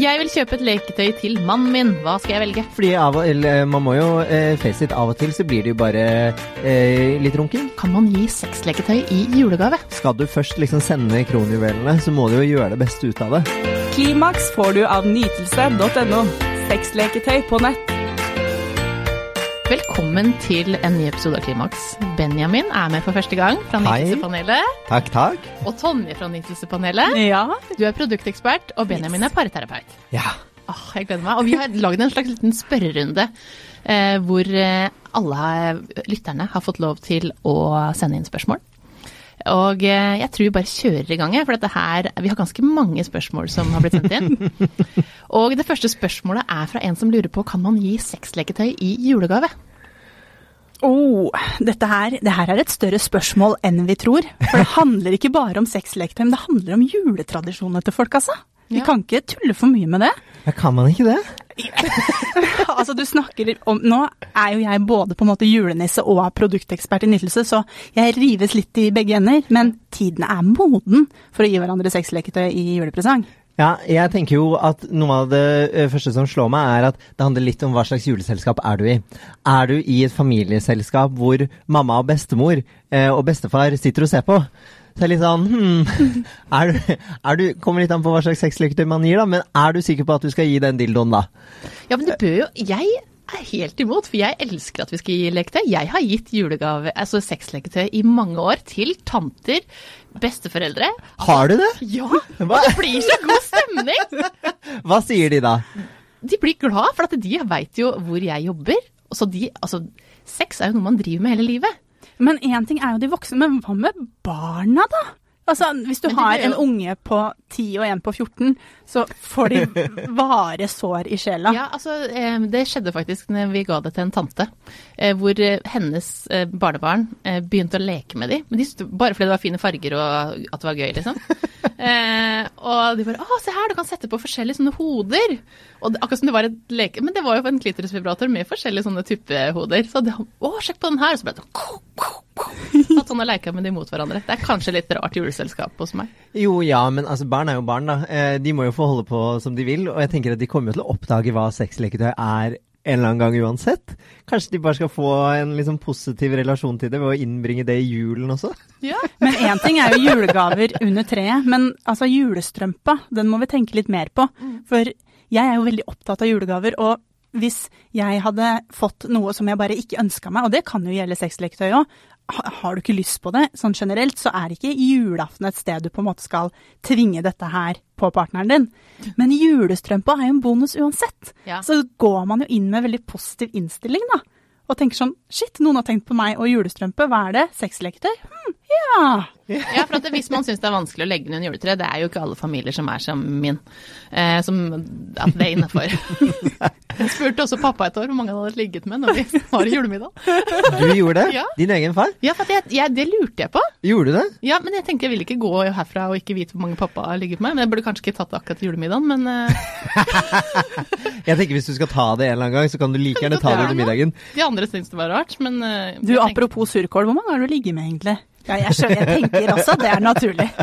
Jeg vil kjøpe et leketøy til mannen min. Hva skal jeg velge? Fordi av og, eller, man må jo eh, face it, av og til så blir det jo bare eh, litt runking. Kan man gi sexleketøy i julegave? Skal du først liksom sende kronjuvelene, så må du jo gjøre det beste ut av det. Klimaks får du av nytelse.no. Sexleketøy på nett. Velkommen til en ny episode av Klimaks. Benjamin er med for første gang fra. Nytelsepanelet. Takk, takk. Og Tonje fra Nytelsepanelet. Ja. Du er produktekspert, og Benjamin er parterapeut. Ja. Åh, jeg gleder meg. Og vi har lagd en slags liten spørrerunde eh, hvor eh, alle lytterne har fått lov til å sende inn spørsmål. Og eh, jeg tror vi bare kjører i gang, for dette her, vi har ganske mange spørsmål som har blitt sendt inn. Og det første spørsmålet er fra en som lurer på kan man gi sexleketøy i julegave? Oh, dette her, det her er et større spørsmål enn vi tror. For det handler ikke bare om sexleketøy, men det handler om juletradisjonene til folk, altså. Vi Ja. kan ikke tulle for mye med det. ja kan man ikke det? altså du snakker om Nå er jo jeg både på en måte julenisse og produktekspert i nytelse, så jeg rives litt i begge ender. Men tiden er moden for å gi hverandre sexleketøy i julepresang. Ja, jeg tenker jo at noe av det eh, første som slår meg, er at det handler litt om hva slags juleselskap er du i. Er du i et familieselskap hvor mamma og bestemor eh, og bestefar sitter og ser på? Så det er litt sånn hmm, er du, er du, Kommer litt an på hva slags sexleketøy man gir, da, men er du sikker på at du skal gi den dildoen, da? Ja, men det bør jo Jeg er helt imot, for jeg elsker at vi skal gi leketøy. Jeg har gitt julegave, altså sexleketøy i mange år til tanter, besteforeldre. Har du det? Ja, og det blir så god stemning! Hva sier de da? De blir glad, for at de veit jo hvor jeg jobber. Så de, altså, sex er jo noe man driver med hele livet. Men én ting er jo de voksne, men hva med barna, da? Altså, Hvis du har en unge på 10 og en på 14, så får de vare sår i sjela. Ja, altså, eh, Det skjedde faktisk når vi ga det til en tante, eh, hvor eh, hennes barnebarn begynte å leke med de, men de bare fordi det var fine farger og at det var gøy, liksom. Eh, og de bare 'Å, se her, du kan sette på forskjellige sånne hoder'. Og det, akkurat som det var et leke... Men det var jo en klitorisvibrator med forskjellige sånne tuppehoder. Så det, 'Å, sjekk på den her', og så ble det sånn At sånne leker med de mot hverandre. Det er kanskje litt rart juleselskap hos meg. Jo, ja, men altså, barn er jo barn, da. Eh, de må jo få holde på som de vil, og jeg tenker at de kommer jo til å oppdage hva sexleketøy er en eller annen gang uansett. Kanskje de bare skal få en liksom positiv relasjon til det ved å innbringe det i julen også? Ja. Men én ting er jo julegaver under treet, men altså julestrømpa, den må vi tenke litt mer på. For jeg er jo veldig opptatt av julegaver, og hvis jeg hadde fått noe som jeg bare ikke ønska meg, og det kan jo gjelde sexleketøy òg, har du ikke lyst på det sånn generelt, så er ikke julaften et sted du på en måte skal tvinge dette her på partneren din. Men julestrømpa er jo en bonus uansett. Ja. Så går man jo inn med veldig positiv innstilling, da. Og tenker sånn shit, noen har tenkt på meg og julestrømpe, hva er det? Sexleketøy? Ja. Ja, for at Hvis man syns det er vanskelig å legge ned en juletre, det er jo ikke alle familier som er som min, eh, som at det er innafor. Jeg spurte også pappa et år hvor mange han hadde ligget med når vi var i julemiddag. Du gjorde det? Ja. Din egen far? Ja, for jeg, jeg, det lurte jeg på. Gjorde du det? Ja, Men jeg tenker jeg vil ikke gå herfra og ikke vite hvor mange pappa har ligget med. Men jeg burde kanskje ikke tatt det akkurat til julemiddagen, men eh, Jeg tenker Hvis du skal ta det en eller annen gang, så kan du like gjerne ta det under middagen. de andre syns det var rart. Men uh, Du, apropos surkål, hvor mange har du ligget med egentlig? Ja, jeg skjønner, jeg tenker også det er naturlig.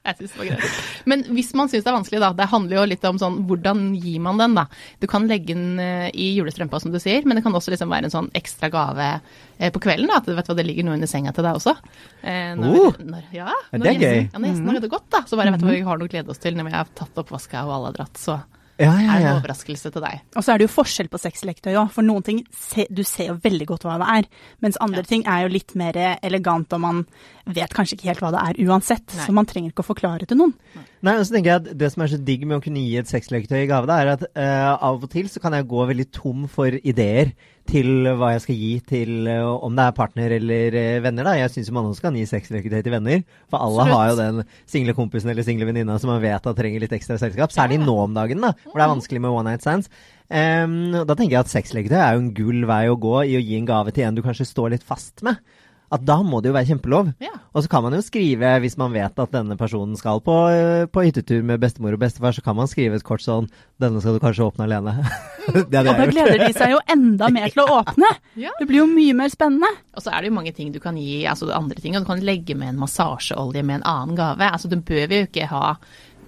Jeg synes det var greit. Men hvis man syns det er vanskelig, da. Det handler jo litt om sånn hvordan gir man den, da. Du kan legge den eh, i julestrømpa, som du sier, men det kan også liksom være en sånn ekstra gave eh, på kvelden. da, At du vet hva, det ligger noe under senga til deg også. Eh, når, Oh! når, ja, Ja, når det er gjesten- gøy. Ja, når gjesten har det godt, da. Så bare vet du hva vi har noe å glede oss til når vi har tatt oppvaska og alle har dratt. Så Ja, ja, er en overraskelse til deg. Og så er det jo forskjell på sexleketøy òg, for noen ting se, du ser jo veldig godt hva det er. Mens andre Ja. ting er jo litt mer elegant, og man vet kanskje ikke helt hva det er uansett. Nei. Så man trenger ikke å forklare til noen. Nei, og så tenker jeg at Det som er så digg med å kunne gi et sexleketøy i gave, da, er at uh, av og til så kan jeg gå veldig tom for ideer til hva jeg skal gi til eh, om det er partner eller eh, venner. da. Jeg syns man også kan gi sexleketøy til venner. For alle Absolutt. har jo den single kompisen eller single venninna som man vet at trenger litt ekstra selskap. Særlig nå om dagen, da, hvor det er vanskelig med one night stands. Um, da tenker jeg at sexleketøy er jo en gull vei å gå i å gi en gave til en du kanskje står litt fast med. At da må det jo være kjempelov. Ja. Og så kan man jo skrive, hvis man vet at denne personen skal på, eh, på hyttetur med bestemor og bestefar, så kan man skrive et kort sånn 'Denne skal du kanskje åpne alene'. det er det Og da jeg har gjort. gleder de seg jo enda mer til å åpne. Ja. Det blir jo mye mer spennende. Og så er det jo mange ting du kan gi, altså andre ting. og Du kan legge med en massasjeolje med en annen gave. Altså Du bør jo ikke ha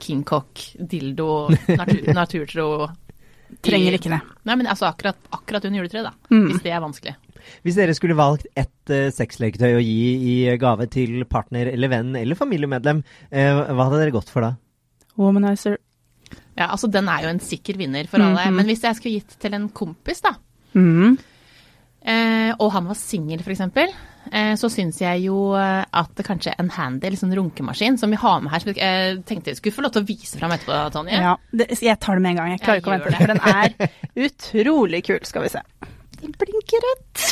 King Cock, dildo, natur, naturtro Trenger ikke det. Nei, men altså akkurat, akkurat under juletreet, da. Mm. Hvis det er vanskelig. Hvis dere skulle valgt ett uh, sexleketøy å gi i gave til partner eller venn eller familiemedlem, uh, hva hadde dere gått for da? Womanizer. Ja, altså Den er jo en sikker vinner for alle. Mhm. Men hvis jeg skulle gitt til en kompis, da, Mm. Uh, og han var singel f.eks., Uh, så syns jeg jo eh, at kanskje en handy, liksom runkemaskin, som vi har med her, som jeg tenkte jeg skulle få lov til å vise fram etterpå, Tonje. Ja, det, jeg tar det med en gang. Jeg klarer Jeg ikke å vente, det. for den er utrolig kul. Skal vi se. Den blinker rødt.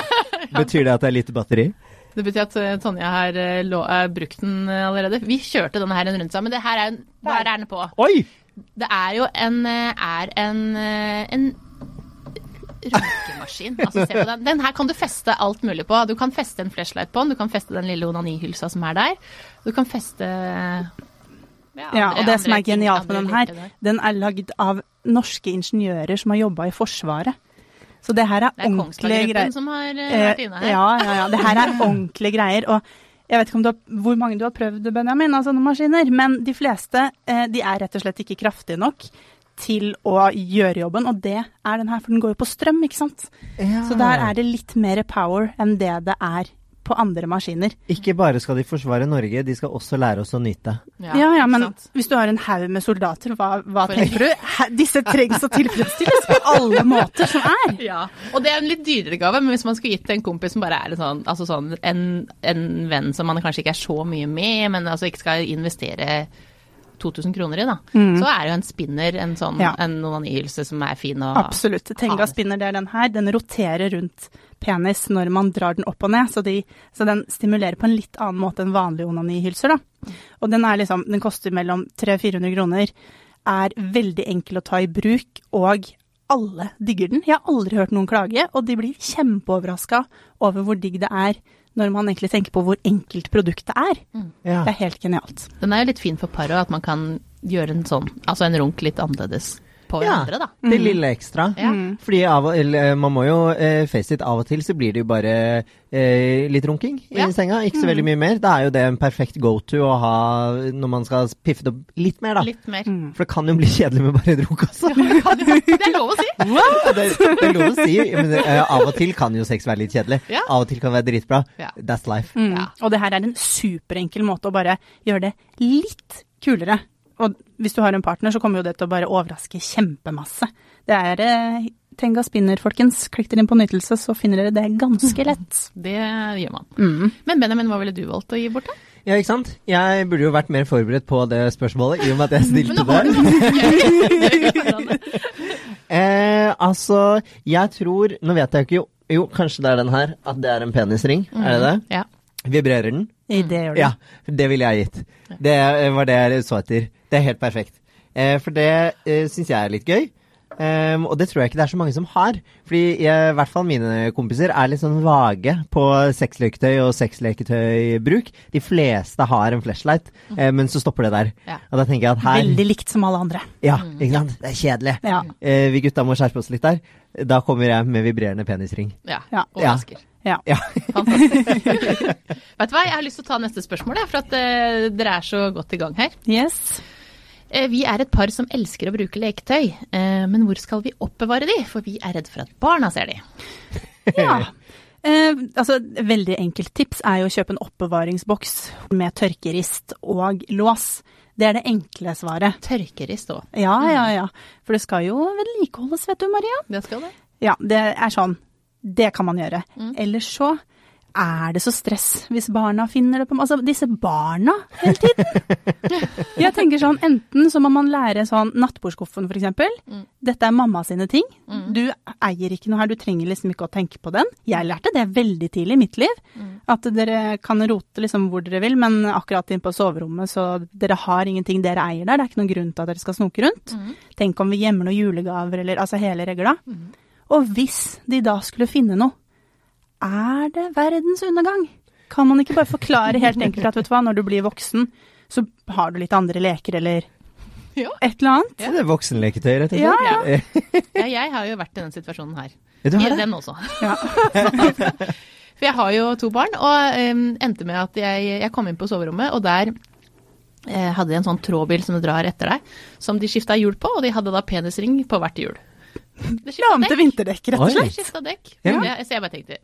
Betyr det at det er lite batteri? Det betyr at eh, Tonje har eh, lå, eh, brukt den allerede. Vi kjørte denne her en rundt sammen, det her er der er den på? Oi! Det er jo en, er en, en runkemaskin. Altså, se på den. den her kan du feste alt mulig på. Du kan feste en flashlight på den, du kan feste den lille onanihylsa som er der. Du kan feste ja, Ja, og det som er genialt med andre den her, der. den er lagd av norske ingeniører som har jobba i Forsvaret. Så det her er, Det er ordentlige greier. som har eh, Eh, vært inne her. Ja, ja, ja. Det her er ordentlige greier. Og jeg vet ikke om du har, hvor mange du har prøvd, Benjamin, av sånne maskiner, men de fleste eh, de er rett og slett ikke kraftige nok til å gjøre jobben, og det er den her, for den går jo på strøm, ikke sant. Så der er det litt mer power enn det det er på andre maskiner. Ikke bare skal de forsvare Norge, de skal også lære oss å nyte. Ja, ja, men sant? hvis du har en haug med soldater, hva, hva tenker du? Disse trengs å tilfredsstilles på alle måter som er. Ja, og det er en litt dyrere gave, men hvis man skulle gitt til en kompis som bare er sånn, altså sånn en, en venn som man kanskje ikke er så mye med, men altså ikke skal investere 2000 kroner i, da, så er jo en spinner, en sånn Ja. en onanihylse som er fin og Absolutt. Tenga spinner, det er den her. Den roterer rundt penis når man drar den opp og ned, så, de, så den stimulerer på en litt annen måte enn vanlige onanihylser, da. Og den er liksom, den koster mellom 300-400 kroner, er veldig enkel å ta i bruk, og alle digger den. Jeg har aldri hørt noen klage, og de blir kjempeoverraska over hvor digg det er når man egentlig tenker på hvor enkelt produktet er. Ja. Det er helt genialt. Den er jo litt fin for paret, at man kan gjøre en sånn, altså en runk litt annerledes på Ja. hverandre, da. Det lille ekstra. Ja. Fordi av og, eller, man må jo eh, face it, av og til så blir det jo bare eh, litt runking i Ja. senga. Ikke så veldig mye mer. Da er jo det en perfekt go to å ha når man skal piffe det opp litt mer, da. Litt mer. For det kan jo bli kjedelig med bare et runk også. Det er lov å si! det, det er lov å si, men eh, av og til kan jo sex være litt kjedelig. Ja. Av og til kan det være dritbra. Ja. That's life. Mm. Ja. Og det her er en superenkel måte å bare gjøre det litt kulere. Og hvis du har en partner, så kommer jo det til å bare overraske kjempemasse. Det er eh, Tenga spinner, folkens. Klikk dere inn på nytelse, så finner dere det ganske lett. Det gjør man. Mm. Men Benjamin, hva ville du valgt å gi bort, da? Ja, ikke sant? Jeg burde jo vært mer forberedt på det spørsmålet, i og med at jeg stilte det. Eh, altså, jeg tror Nå vet jeg ikke jo Jo, kanskje det er den her. At det er en penisring. Er det det? Ja. Vibrerer den? I det gjør du. Ja, det ville jeg gitt. Det var det jeg så etter. Det er helt perfekt. Eh, for det eh, syns jeg er litt gøy. Um, og det tror jeg ikke det er så mange som har. Fordi jeg, i hvert fall mine kompiser er litt sånn vage på sexleketøy og sexleketøybruk. De fleste har en flashlight, eh, men så stopper det der. Ja. Og da tenker jeg at her Veldig likt som alle andre. Ja, ikke sant? Det er kjedelig. Ja. Eh, vi gutta må skjerpe oss litt der. Da kommer jeg med vibrerende penisring. Ja. Ja. Overrasker. Ja. Ja. Fantastisk. Vet du hva, jeg har lyst til å ta neste spørsmål, for at eh, dere er så godt i gang her. Yes. Eh, vi er et par som elsker å bruke leketøy, eh, men hvor skal vi oppbevare de? For vi er redd for at barna ser de. Ja. Eh, altså, veldig enkelt tips er jo å kjøpe en oppbevaringsboks med tørkerist og lås. Det er det enkle svaret. Tørkerist òg. Ja, ja, ja. For det skal jo vedlikeholdes, vet du, Maria. Det skal det. Ja, det er sånn. Det kan man gjøre. Ellers så er det så stress hvis barna finner det på Altså, disse barna hele tiden. Jeg tenker sånn, enten så må man lære sånn nattbordskuffen for eksempel. Dette er mamma sine ting. Du eier ikke noe her, du trenger liksom ikke å tenke på den. Jeg lærte det veldig tidlig i mitt liv. At dere kan rote liksom hvor dere vil, men akkurat inn på soverommet, så dere har ingenting dere eier der. Det er ikke noen grunn til at dere skal snoke rundt. Tenk om vi gjemmer noen julegaver, eller altså hele regla. Og hvis de da skulle finne noe, er det verdens undergang? Kan man ikke bare forklare helt enkelt at vet du hva, når du blir voksen, så har du litt andre leker eller Ja. et eller annet? Ja. det er voksenleketøy, rett og slett. Ja, ja. Ja, jeg har jo vært i den situasjonen her. Du har I det? den også. Ja. For jeg har jo to barn, og um, endte med at jeg, jeg kom inn på soverommet, og der eh, hadde de en sånn trådbil som du drar etter deg, som de skifta hjul på, og de hadde da penisring på hvert hjul. Det skiftet La om til dekk. vinterdekk, rett og slett. skifta dekk. Ja. Ja, Så jeg bare tenkte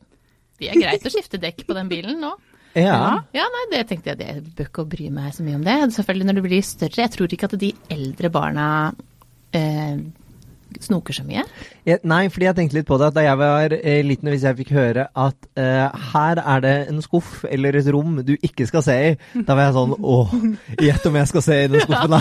det er greit å skifte dekk på den bilen nå. Ja. Ja, nei, det tenkte jeg, det bør ikke å bry meg så mye om det. Selvfølgelig når du blir større. Jeg tror ikke at de eldre barna eh, snoker så mye. Jeg, nei, fordi jeg tenkte litt på det. at Da jeg var eh, liten, hvis jeg fikk høre at eh, her er det en skuff eller et rom du ikke skal se i, da var jeg sånn åh, gjett om jeg skal se i den skuffen, da.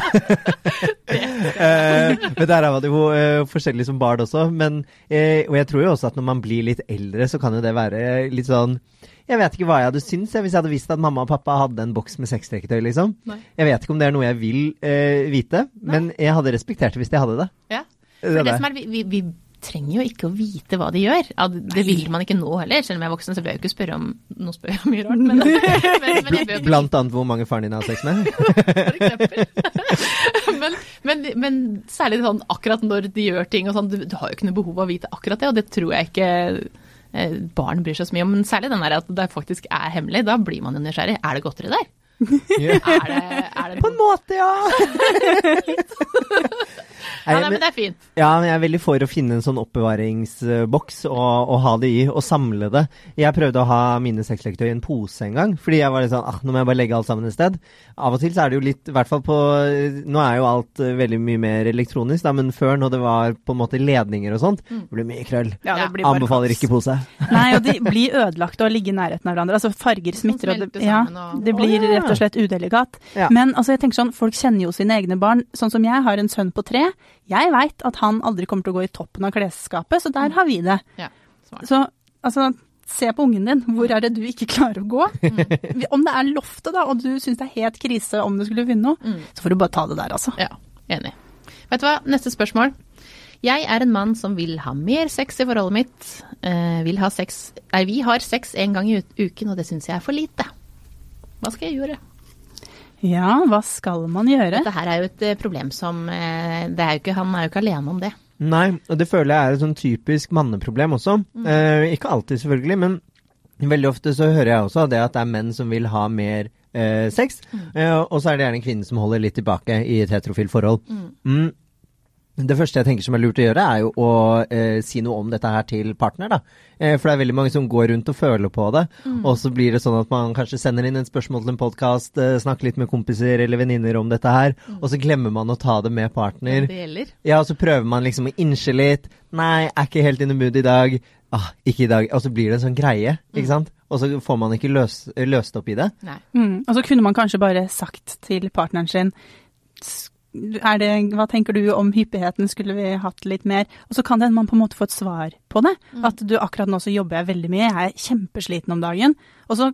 eh, men der var det jo eh, forskjellig som barn også. Men, eh, og jeg tror jo også at når man blir litt eldre, så kan jo det være litt sånn jeg vet ikke hva jeg hadde syntes jeg, hvis jeg hadde visst at mamma og pappa hadde en boks med sexleketøy, liksom. Nei. Jeg vet ikke om det er noe jeg vil eh, vite, men jeg hadde respektert det hvis de hadde det. Ja. Det For er det det. som er, vi, vi, trenger jo ikke å vite hva de gjør. Det vil man ikke nå heller. Selv om jeg er voksen, så bør jeg jo ikke spørre om Nå spør jeg om mye rart, men, men, men jeg bør Blant annet hvor mange faren din har sex med. for eksempel. men, men, men særlig sånn akkurat når de gjør ting og sånn, du, du har jo ikke noe behov av å vite akkurat det, og det tror jeg ikke eh, barn bryr seg så mye om. Men særlig den der at det faktisk er hemmelig, da blir man jo nysgjerrig. Er det godteri der? Ja. Er det, er det På en måte, ja! Ja, Nei, men det er fint. ja, men jeg er veldig for å finne en sånn oppbevaringsboks og, og ha det i, og samle det. Jeg prøvde å ha mine sexleketøy i en pose en gang, fordi jeg var litt sånn ah, nå må jeg bare legge alt sammen et sted. Av og til så er det jo litt, i hvert fall på Nå er jo alt eh, veldig mye mer elektronisk, da, men før når det var på en måte ledninger og sånt, det ble mye krøll. Ja, det blir bare Anbefaler ikke pose. Nei, og de blir ødelagt av å ligge i nærheten av hverandre. Altså farger smitter, og det, ja, det blir ja. Rett og slett udelikat. Ja. Men altså, jeg tenker sånn, folk kjenner jo sine egne barn. Sånn som jeg har en sønn på tre. Jeg veit at han aldri kommer til å gå i toppen av klesskapet, så der har vi det. Ja. Så altså, se på ungen din. Hvor er det du ikke klarer å gå? Om det er loftet, da, og du syns det er helt krise om du skulle finne noe, så får du bare ta det der, altså. Ja, enig. Vet du hva, neste spørsmål. Jeg er en mann som vil ha mer sex i forholdet mitt. Eh, vil ha sex Nei, vi har sex en gang i uken, og det syns jeg er for lite. Hva skal jeg gjøre? Ja, hva skal man gjøre? Dette her er jo et eh, problem som eh, det er jo ikke, Han er jo ikke alene om det. Nei, og det føler jeg er et sånn typisk manneproblem også. Eh, ikke alltid, selvfølgelig, men veldig ofte så hører jeg også det at det er menn som vil ha mer eh, sex, eh, og så er det gjerne en kvinne som holder litt tilbake i et heterofilt forhold. Mm. Det første jeg tenker som er lurt å gjøre, er jo å eh, si noe om dette her til partner. da. Eh, for det er veldig mange som går rundt og føler på det. Og så blir det sånn at man kanskje sender inn et spørsmål til en podkast, eh, snakker litt med kompiser eller venninner om dette her, og så glemmer man å ta det med partner. Det gjelder. Ja, og så prøver man liksom å innse litt. Nei, er ikke helt in the mood i dag. Ah, ikke i dag. Og så blir det en sånn greie, ikke sant? Og så får man ikke løs, løst opp i det. Nei. Mm. Og så kunne man kanskje bare sagt til partneren sin "S- er det, Hva tenker du om hyppigheten, skulle vi hatt litt mer? Og så kan det hende man på en måte få et svar på det. At du akkurat nå så jobber jeg veldig mye, jeg er kjempesliten om dagen. Og så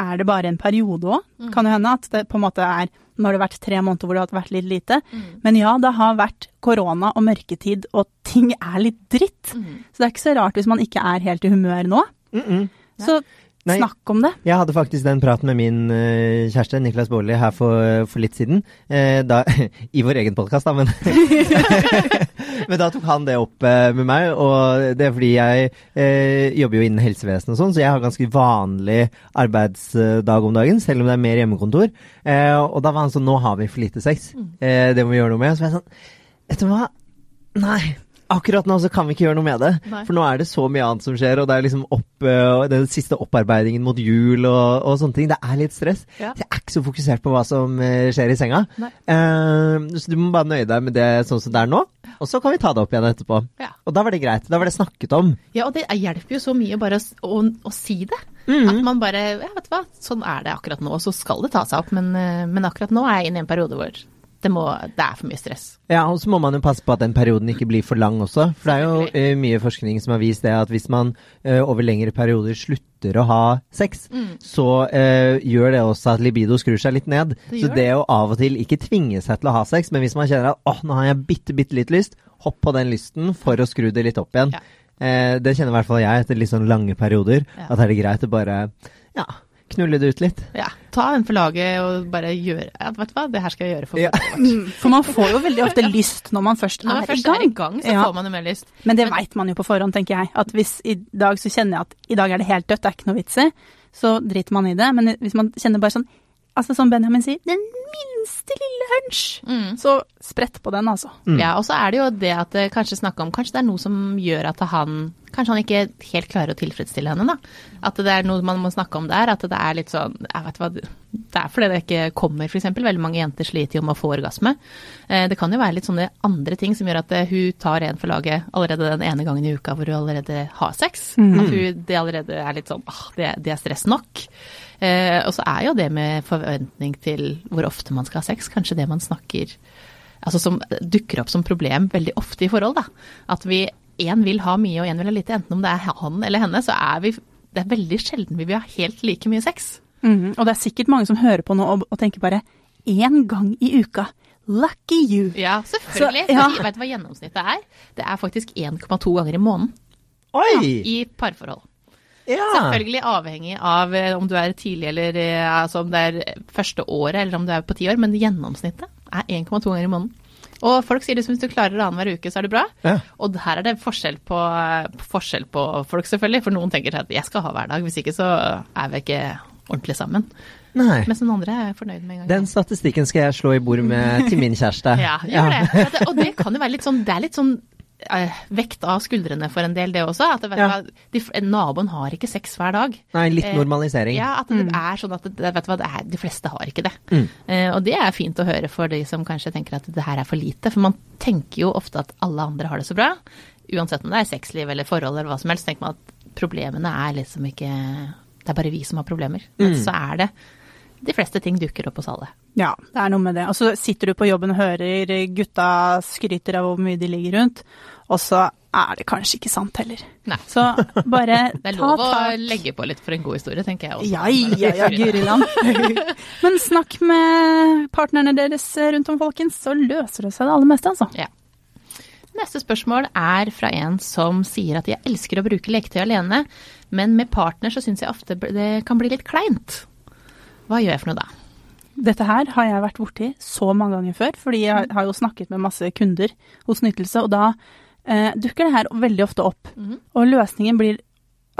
er det bare en periode òg. Kan jo hende at det på en måte er Nå har det vært tre måneder hvor det har vært litt lite. Men ja, det har vært korona og mørketid, og ting er litt dritt. Så det er ikke så rart hvis man ikke er helt i humør nå. Mm -mm. Så Nei. snakk om det. Jeg hadde faktisk den praten med min uh, kjæreste Niklas Baarli her for, for litt siden. Eh, da, I vår egen podkast, da, men Men da tok han det opp eh, med meg, og det er fordi jeg eh, jobber jo innen helsevesenet og sånn, så jeg har ganske vanlig arbeidsdag om dagen, selv om det er mer hjemmekontor. Eh, og da var han sånn Nå har vi for lite sex. Eh, det må vi gjøre noe med. Så var jeg sånn Vet du hva? Nei. Akkurat nå så kan vi ikke gjøre noe med det. Nei. For nå er det så mye annet som skjer, og det er liksom opp, eh, den siste opparbeidingen mot jul og, og sånne ting. Det er litt stress. Ja. Så jeg er ikke så fokusert på hva som eh, skjer i senga. Eh, så du må bare nøye deg med det sånn som det er nå, og så kan vi ta det opp igjen etterpå. Ja. Og da var det greit. Da var det snakket om. Ja, og det hjelper jo så mye bare å, å, å si det. Mm. At man bare Ja, vet du hva, sånn er det akkurat nå, og så skal det ta seg opp. Men, men akkurat nå er jeg inne i en periode hvor det, må, det er for mye stress. Ja, og så må man jo passe på at den perioden ikke blir for lang også. For det er jo eh, mye forskning som har vist det at hvis man uh, over lengre perioder slutter å ha sex, Mm. så uh, gjør det også at libido skrur seg litt ned. Det så det å av og til ikke tvinge seg til å ha sex, men hvis man kjenner at åh, nå har jeg bitte, bitte litt lyst, hopp på den lysten for å skru det litt opp igjen. Ja. Det kjenner i hvert fall jeg etter litt sånn lange perioder. Ja. At er det greit å bare ja, knulle det ut litt. Ja, ta en for laget og bare gjøre ja, Vet du hva, det her skal jeg gjøre for Ja. Mm, For man får jo veldig ofte lyst når man først Når man er først i gang. er i gang, så Ja. får man jo mer lyst. Men det veit man jo på forhånd, tenker jeg. At hvis i dag så kjenner jeg at i dag er det helt dødt, det er ikke noe vits i, så driter man i det. Men hvis man kjenner bare sånn altså som Benjamin sier, den minste lille hunch. Mm. Så sprett på den, altså. Ja, og så er det jo det at det kanskje snakker om Kanskje det er noe som gjør at han Kanskje han ikke helt klarer å tilfredsstille henne, da. At det er noe man må snakke om der. At det er litt sånn Jeg vet hva Det er fordi det ikke kommer, f.eks. Veldig mange jenter sliter jo med å få orgasme. Eh, Det kan jo være litt sånne andre ting som gjør at eh, hun tar en for laget allerede den ene gangen i uka hvor hun allerede har sex. At hun, det allerede er litt sånn åh, det, det er stress nok. Eh, og så er jo det med forventning til hvor ofte man skal ha sex, kanskje det man snakker altså som dukker opp som problem veldig ofte i forhold. da. At vi én vil ha mye og én vil ha lite. Enten om det er han eller henne, så er vi Det er veldig sjelden vi vil ha helt like mye sex. Mm, Og det er sikkert mange som hører på nå og, og tenker bare én gang i uka. Lucky you. Ja, selvfølgelig. Så, ja. Fordi, vet du hva gjennomsnittet er? Det er faktisk 1,2 ganger i måneden Oi! i parforhold. Ja! Selvfølgelig avhengig av eh, om du er tidlig eller eh, altså om det er første året eller om du er på ti år, men gjennomsnittet er 1,2 ganger i måneden. Og folk sier liksom hvis du klarer det annenhver uke, så er det bra. Ja. Og her er det forskjell på, forskjell på folk, selvfølgelig. For noen tenker at jeg skal ha hver dag, hvis ikke så er vi ikke ordentlig sammen. Nei. Mens noen andre er fornøyd med en gang. Den statistikken skal jeg slå i bord med til min kjæreste. Ja, gjør. Ja, det. Og det kan jo være litt sånn Det er litt sånn vekt av skuldrene for en del, det også. At det, Ja. de, naboen har ikke sex hver dag. Nei, litt Eh, normalisering. Ja, at det er sånn at det, vet du hva, det er, de fleste har ikke det. Mm. Eh, og det er fint å høre for de som kanskje tenker at det her er for lite. For man tenker jo ofte at alle andre har det så bra. Uansett om det er sexliv eller forhold eller hva som helst, tenker man at problemene er liksom ikke Det er bare vi som har problemer. Men Mm. så er det De fleste ting dukker opp hos alle. Ja, det er noe med det. Og så sitter du på jobben og hører gutta skryter av hvor mye de ligger rundt, og så er det kanskje ikke sant heller. Nei. Så bare Det er ta lov å legge på litt for en god historie, tenker jeg også. Ja, ja, ja, Guri land. Men snakk med partnerne deres rundt om, folkens, så løser det seg det aller meste, altså. Ja. Neste spørsmål er fra en som sier at jeg elsker å bruke leketøy alene, men med partner så syns jeg ofte det kan bli litt kleint. Hva gjør jeg for noe da? Dette her har jeg vært borti så mange ganger før, fordi jeg har jo snakket med masse kunder hos Nytelse, og da eh, dukker det her veldig ofte opp. Mm. Og løsningen blir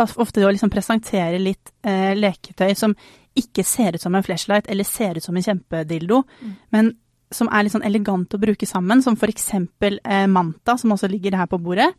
ofte å liksom presentere litt eh, leketøy som ikke ser ut som en flashlight eller ser ut som en kjempedildo, men som er litt sånn elegant å bruke sammen, som for eksempel eh, Manta, som også ligger her på bordet,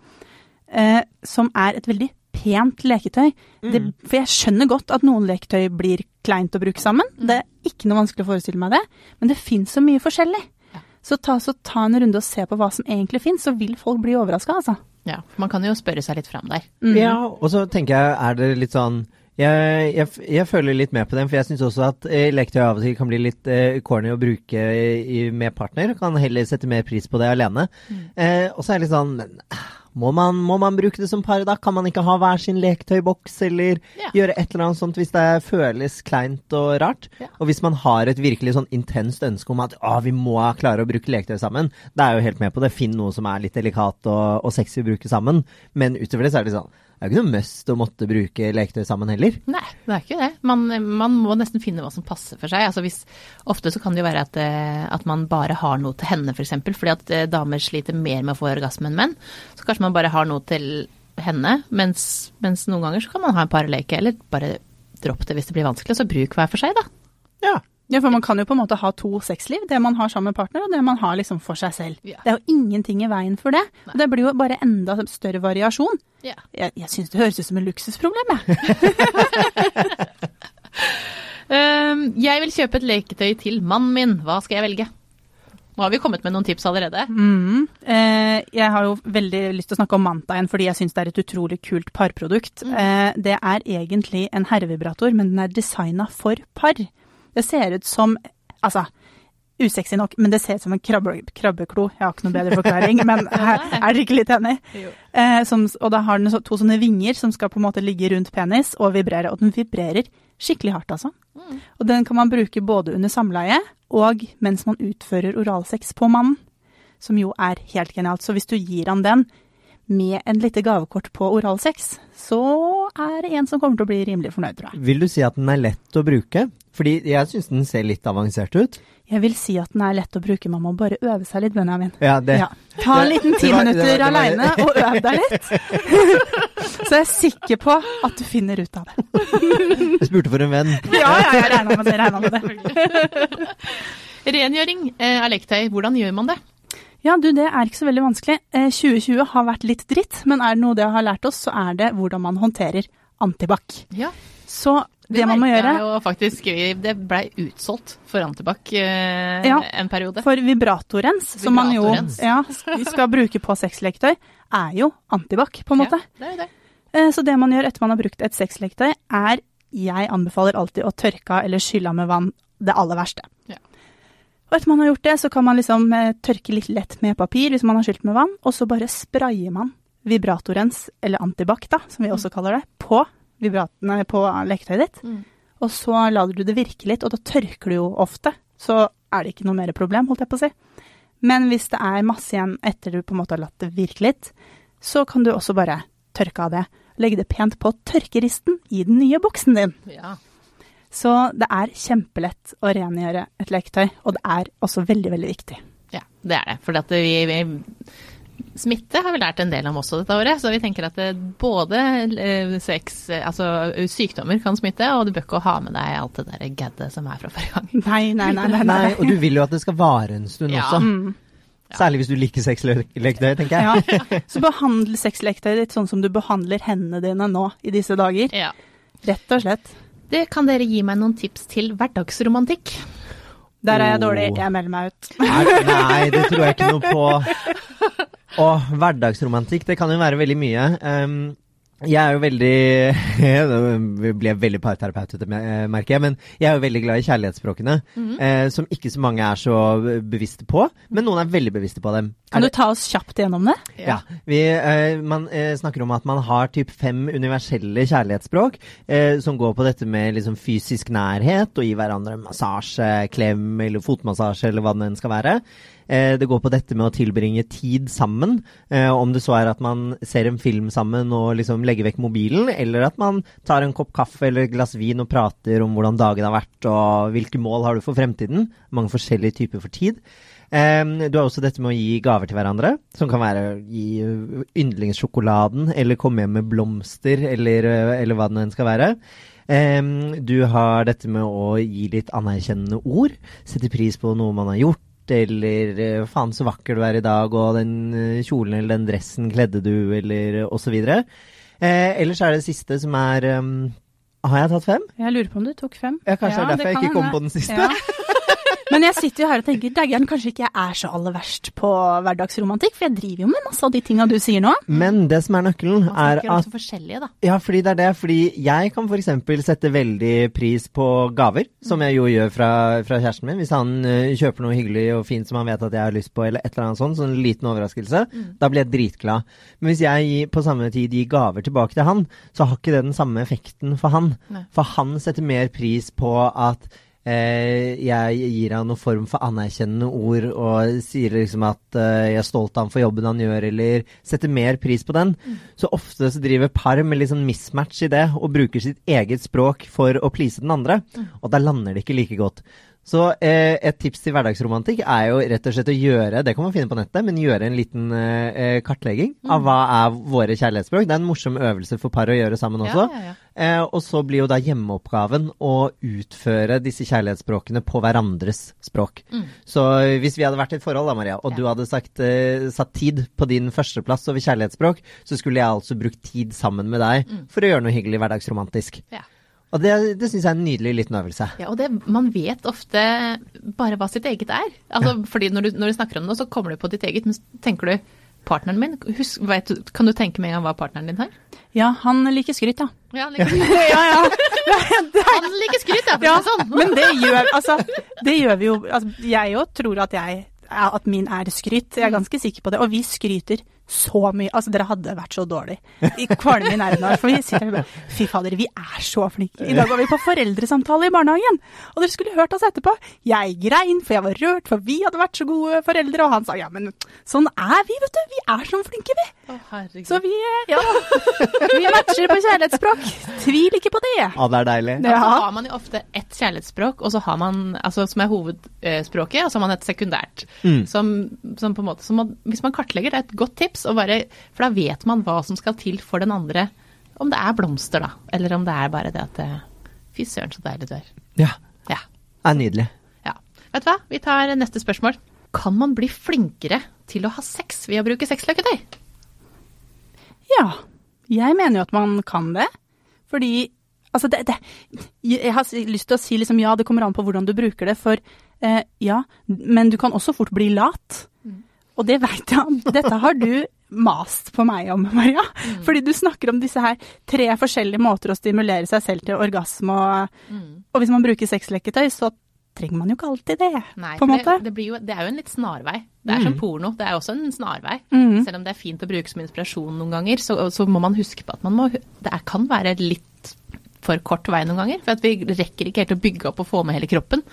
eh, som er et veldig pent leketøy. Det, for jeg skjønner godt at noen leketøy blir kleint å bruke sammen. Det er ikke noe vanskelig å forestille meg det, men det fins så mye forskjellig. Ja. Så ta, så ta en runde og se på hva som egentlig fins, så vil folk bli overraska, altså. Ja, man kan jo spørre seg litt fram der. Mm. Ja, og så tenker jeg, er det litt sånn jeg, jeg, jeg føler litt med på den, for jeg syns også at eh, leketøy av og til kan bli litt eh, corny å bruke i, med partner. Kan heller sette mer pris på det alene. Eh, og så er det litt sånn men, ah, må man, må man bruke det som par da? Kan man ikke ha hver sin leketøyboks, eller Ja. gjøre et eller annet sånt hvis det føles kleint og rart? Ja. Og hvis man har et virkelig sånn intenst ønske om at å, vi må klare å bruke leketøy sammen, da er jeg jo helt med på det. Finn noe som er litt delikat og, og sexy å bruke sammen. Men utover det så er det sånn det er jo ikke noe must å måtte bruke leketøy sammen heller. Nei, det er ikke det. Man, man må nesten finne hva som passer for seg. Altså hvis, ofte så kan det jo være at, eh, at man bare har noe til henne, f.eks. For eksempel, fordi at eh, damer sliter mer med å få orgasme enn menn. Så kanskje man bare har noe til henne, mens, mens noen ganger så kan man ha en parleke, eller bare dropp det hvis det blir vanskelig, og så bruk hver for seg, da. Ja. Ja, for man kan jo på en måte ha to sexliv. Det man har sammen med partner, og det man har liksom for seg selv. Ja. Det er jo ingenting i veien for det. Og det blir jo bare enda større variasjon. Ja. Jeg, jeg syns det høres ut som et luksusproblem, jeg. um, jeg vil kjøpe et leketøy til mannen min. Hva skal jeg velge? Nå har vi kommet med noen tips allerede. Mm. Eh, jeg har jo veldig lyst til å snakke om Manta igjen, fordi jeg syns det er et utrolig kult parprodukt. Eh, det er egentlig en herrevibrator, men den er designa for par. Det ser ut som Altså, usexy nok, men det ser ut som en krabbe, krabbeklo. Jeg har ikke noe bedre forklaring, men her, er dere ikke litt enig? Eh, som, og da har den så, to sånne vinger som skal på en måte ligge rundt penis og vibrere. Og den vibrerer skikkelig hardt, altså. Og den kan man bruke både under samleie og mens man utfører oralsex på mannen. Som jo er helt genialt. Så hvis du gir han den med en lite gavekort på oralsex, så er det en som kommer til å bli rimelig fornøyd, tror jeg. Vil du si at den er lett å bruke? Fordi jeg syns den ser litt avansert ut. Jeg vil si at den er lett å bruke, man må bare øve seg litt, Benjamin. Ja, det, Ja. Ta en liten ti minutter aleine og øv deg litt. Så jeg er sikker på at du finner ut av det. Jeg spurte for en venn. Ja, ja, jeg regna med det. Regna med det. Rengjøring eh, av leketøy, hvordan gjør man det? Ja, du, det er ikke så veldig vanskelig. Eh, 2020 har vært litt dritt, men er det noe det har lært oss, så er det hvordan man håndterer antibac. Ja, Så det man må gjøre... Jo faktisk, det blei utsolgt for antibac eh, Ja, en periode. for vibratorens, som man jo ja, skal bruke på sexleketøy, er jo antibac, på en måte. Ja, det er det. Eh, Så det man gjør etter man har brukt et sexleketøy, er Jeg anbefaler alltid å tørke av eller skylle av med vann det aller verste. Ja. Og etter man har gjort det, så kan man liksom eh, tørke litt lett med papir hvis man har skylt med vann, og så bare sprayer man vibratorens, eller antibac da, som vi også kaller det, på, vibratene, på leketøyet ditt. Mm. Og så lar du det virke litt, og da tørker du jo ofte. Så er det ikke noe mer problem, holdt jeg på å si. Men hvis det er masse igjen etter du på en måte har latt det virke litt, så kan du også bare tørke av det. Legge det pent på tørkeristen i den nye boksen din. Ja. Så det er kjempelett å rengjøre et leketøy, og det er også veldig, veldig viktig. ja, det er det. For vi, vi Smitte har vi lært en del om også dette året, så vi tenker at det, både eh, sex, eh, altså sykdommer kan smitte, og du bør ikke ha med deg alt det der gaddet som er fra forrige gang. Nei, nei, nei. nei, Nei, og du vil jo at det skal vare en stund Ja. også. Mm, Særlig hvis du liker sexleketøy, tenker jeg. ja. Så behandle sexleketøyet ditt sånn som du behandler hendene dine nå i disse dager. Ja. Rett og slett. Det kan dere gi meg noen tips til hverdagsromantikk? Der er jeg Oh. dårlig, jeg melder meg ut. Nei, nei, det tror jeg ikke noe på. Og hverdagsromantikk, det kan jo være veldig mye. Um, jeg er jo veldig Nå blir jeg veldig parterapeutete, eh, merker jeg, men jeg er jo veldig glad i kjærlighetsspråkene. eh, som ikke så mange er så bevisste på, men noen er veldig bevisste på dem. Kan du ta oss kjapt gjennom det? Ja. Vi, eh, man eh, snakker om at man har typ fem universelle kjærlighetsspråk eh, som går på dette med liksom, fysisk nærhet og gi hverandre massasje, klem eller fotmassasje eller hva det enn skal være. Eh, det går på dette med å tilbringe tid sammen, eh, om det så er at man ser en film sammen og liksom legger vekk mobilen, eller at man tar en kopp kaffe eller et glass vin og prater om hvordan dagen har vært og hvilke mål har du for fremtiden. Mange forskjellige typer for tid. Du har også dette med å gi gaver til hverandre, som kan være å gi yndlingssjokoladen, eller komme hjem med blomster, eller, eller hva det nå enn skal være. Du har dette med å gi litt anerkjennende ord, sette pris på noe man har gjort, eller ø, 'faen så vakker du er i dag', og 'den kjolen eller den dressen kledde du', eller så videre. Eh, ellers er det siste som er um, Har jeg tatt fem? Jeg lurer på om du tok fem. Ja, kanskje det er derfor jeg ikke kom på den siste. Ja. Men jeg sitter jo her og tenker daggeren, kanskje ikke jeg er så aller verst på hverdagsromantikk, for jeg driver jo med masse av de tinga du sier nå. Men det som er nøkkelen, er at forskjellige, da. Ja, fordi det er det. Fordi jeg kan f.eks. sette veldig pris på gaver, som jeg jo gjør fra, fra kjæresten min. Hvis han uh, kjøper noe hyggelig og fint som han vet at jeg har lyst på, eller et eller annet sånt, sånn liten overraskelse, da blir jeg dritglad. Men hvis jeg på samme tid gir gaver tilbake til han, så har ikke det den samme effekten for han. Nei. For han setter mer pris på at jeg gir han noen form for anerkjennende ord og sier liksom at eh, jeg er stolt av han for jobben han gjør, eller setter mer pris på den. Så ofte så driver par med litt sånn mismatch i det, og bruker sitt eget språk for å please den andre. Og da lander det ikke like godt. Så eh, et tips til hverdagsromantikk er jo rett og slett å gjøre, det kan man finne på nettet, men gjøre en liten eh, kartlegging kartlegging av hva er våre kjærlighetsspråk. Det er en morsom øvelse for par å gjøre sammen også. Ja, ja, ja. Eh, og så blir jo da hjemmeoppgaven å utføre disse kjærlighetsspråkene på hverandres språk. Mm. Så eh, hvis vi hadde vært i et forhold da, Maria, og du hadde sagt, eh, satt tid på din førsteplass over kjærlighetsspråk, så skulle jeg altså brukt tid sammen med deg Mm. for å gjøre noe hyggelig hverdagsromantisk. Ja. Og det, det syns jeg er en nydelig liten øvelse. Ja, og det, man vet ofte bare hva sitt eget er. Altså, fordi når du, når du snakker om det, så kommer du på ditt eget, men så tenker du partneren min, husk, vet, kan du tenke med en gang hva partneren din har? Ja, han liker skryt, ja. Ja, han liker, ja, ja. han liker skryt, ja, for å si Ja, det sånn. men det gjør, altså, det gjør vi jo altså, Jeg jo tror at jeg at min er skryt. Jeg er ganske sikker på det. Og vi skryter så mye. Altså, dere hadde vært så dårlig. I kvalme i nervene. For vi sitter her og bare Fy fader, vi er så flinke. I dag var vi på foreldresamtale i barnehagen. Og dere skulle hørt oss etterpå. Jeg grein, for jeg var rørt, for vi hadde vært så gode foreldre. Og han sa ja, men sånn er vi, vet du. Vi er sånn flinke, vi. Å. Så vi, ja. Vi matcher på kjærlighetsspråk. Tvil ikke på det. Ja, det er deilig. Ja, så har man jo ofte ett kjærlighetsspråk, og så har man, altså, som er hovedspråket, og så har man et sekundært. Mm. Som, som på en måte, som man, hvis man kartlegger, det er et godt tips, og bare, for da vet man hva som skal til for den andre. Om det er blomster, da, eller om det er bare det at det, Fy søren, så deilig du er. Ja, Ja. det er nydelig. ja. Vet du hva, vi tar neste spørsmål. Kan man bli flinkere til å ha sex ved å bruke sexløketøy? Ja, jeg mener jo at man kan det. Fordi Altså, det, det Jeg har lyst til å si liksom ja, det kommer an på hvordan du bruker det, for eh, ja, men du kan også fort bli lat. Og det veit jeg. Dette har du mast på meg om, Maria. Fordi du snakker om disse her tre forskjellige måter å stimulere seg selv til orgasme, og, og hvis man bruker sexleketøy, så trenger man jo ikke alltid det, Nei, på en måte. det, det, blir jo, det er jo en litt snarvei. Det er som porno, det er også en snarvei. Mm. Selv om det er fint å bruke som inspirasjon noen ganger, så, så må man huske på at man må, det er, kan være litt for kort vei noen ganger. For at vi rekker ikke helt å bygge opp og få med hele kroppen.